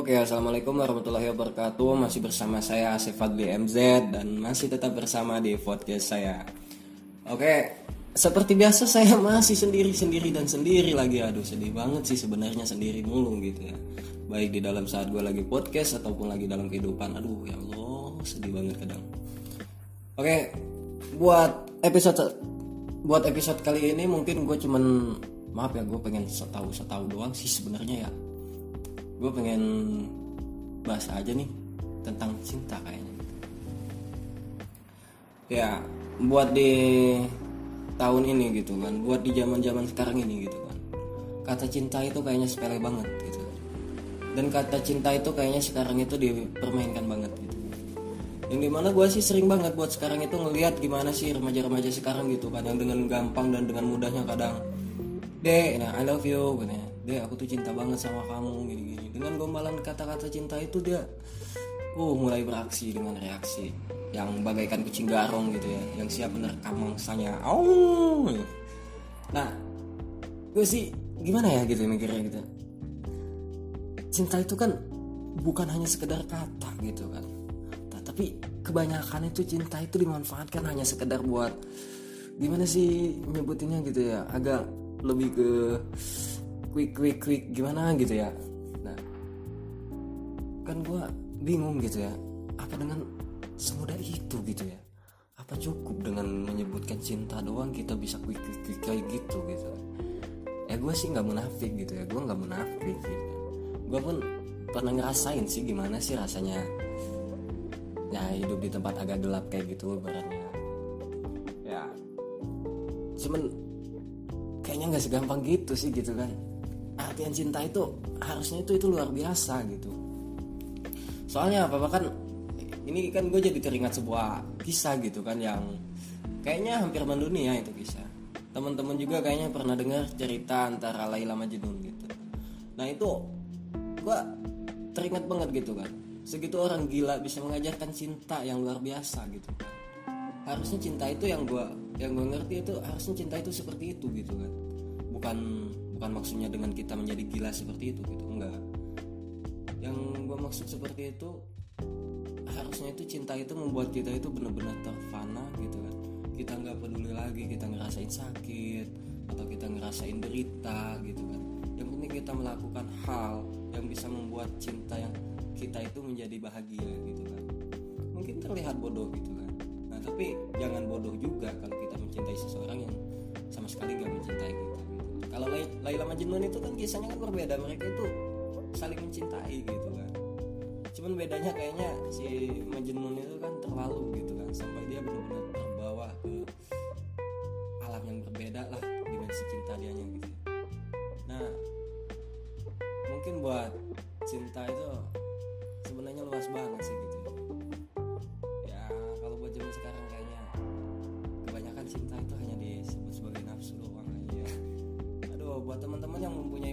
Oke, assalamualaikum warahmatullahi wabarakatuh. Masih bersama saya Asif Fadli MZ dan masih tetap bersama di podcast saya. Oke, seperti biasa saya masih sendiri-sendiri dan sendiri lagi. Aduh, sedih banget sih sebenarnya sendiri mulu gitu ya. Baik di dalam saat gue lagi podcast ataupun lagi dalam kehidupan. Aduh, ya Allah, sedih banget kadang. Oke, buat episode buat episode kali ini mungkin gue cuman maaf ya gue pengen setahu setahu doang sih sebenarnya ya gue pengen bahas aja nih tentang cinta kayaknya. Ya buat di tahun ini gitu kan buat di zaman zaman sekarang ini gitu kan. Kata cinta itu kayaknya sepele banget gitu dan kata cinta itu kayaknya sekarang itu dipermainkan banget gitu. Yang di mana gue sih sering banget buat sekarang itu ngelihat gimana sih remaja-remaja sekarang gitu kadang dengan gampang dan dengan mudahnya kadang deh nah I love you gitu deh aku tuh cinta banget sama kamu gini-gini. Dengan gombalan kata-kata cinta itu dia uh mulai beraksi dengan reaksi yang bagaikan kucing garong gitu ya yang siap menerkam mangsanya. Oh nah gue sih gimana ya gitu mikirnya gitu. Cinta itu kan bukan hanya sekedar kata gitu kan. Tapi kebanyakan itu cinta itu dimanfaatkan hanya sekedar buat gimana sih nyebutinnya gitu ya agak lebih ke quick quick quick gimana gitu ya. Nah kan gue bingung gitu ya apa dengan semudah itu gitu ya? Apa cukup dengan menyebutkan cinta doang kita bisa quick quick quick kayak gitu gitu? Ya gue sih nggak munafik gitu ya gue nggak munafik gitu. Gue pun pernah ngerasain sih gimana sih rasanya. Ya hidup di tempat agak gelap kayak gitu baratnya ya cuman kayaknya nggak segampang gitu sih gitu kan artian cinta itu harusnya itu itu luar biasa gitu. Soalnya apa bahkan ini kan gue jadi teringat sebuah kisah gitu kan yang kayaknya hampir mendunia itu kisah. Teman-teman juga kayaknya pernah dengar cerita antara Laila Majnun gitu. Nah itu gue teringat banget gitu kan. Segitu orang gila bisa mengajarkan cinta yang luar biasa gitu kan. Harusnya cinta itu yang gue yang gue ngerti itu harusnya cinta itu seperti itu gitu kan. Bukan bukan maksudnya dengan kita menjadi gila seperti itu gitu enggak. Yang gue maksud seperti itu harusnya itu cinta itu membuat kita itu benar-benar terfana gitu kan. Kita nggak peduli lagi kita ngerasain sakit atau kita ngerasain derita gitu kan. Yang penting kita melakukan hal yang bisa membuat cinta yang kita itu menjadi bahagia gitu kan. Mungkin terlihat bodoh gitu kan. Nah tapi jangan bodoh juga kalau kita mencintai seseorang yang sama sekali gak mencintai kita. Kalau Laila Majnun itu kan kisahnya kan berbeda. Mereka itu saling mencintai gitu kan. Cuman bedanya kayaknya si Majnun itu kan terlalu gitu kan sampai dia benar-benar terbawa ke alam yang berbeda lah dimensi cinta dia gitu. Nah mungkin buat cinta itu sebenarnya luas banget sih gitu. Ya kalau buat zaman sekarang kayaknya kebanyakan cinta itu hanya disebut sebagai nafsu doang buat teman-teman yang mempunyai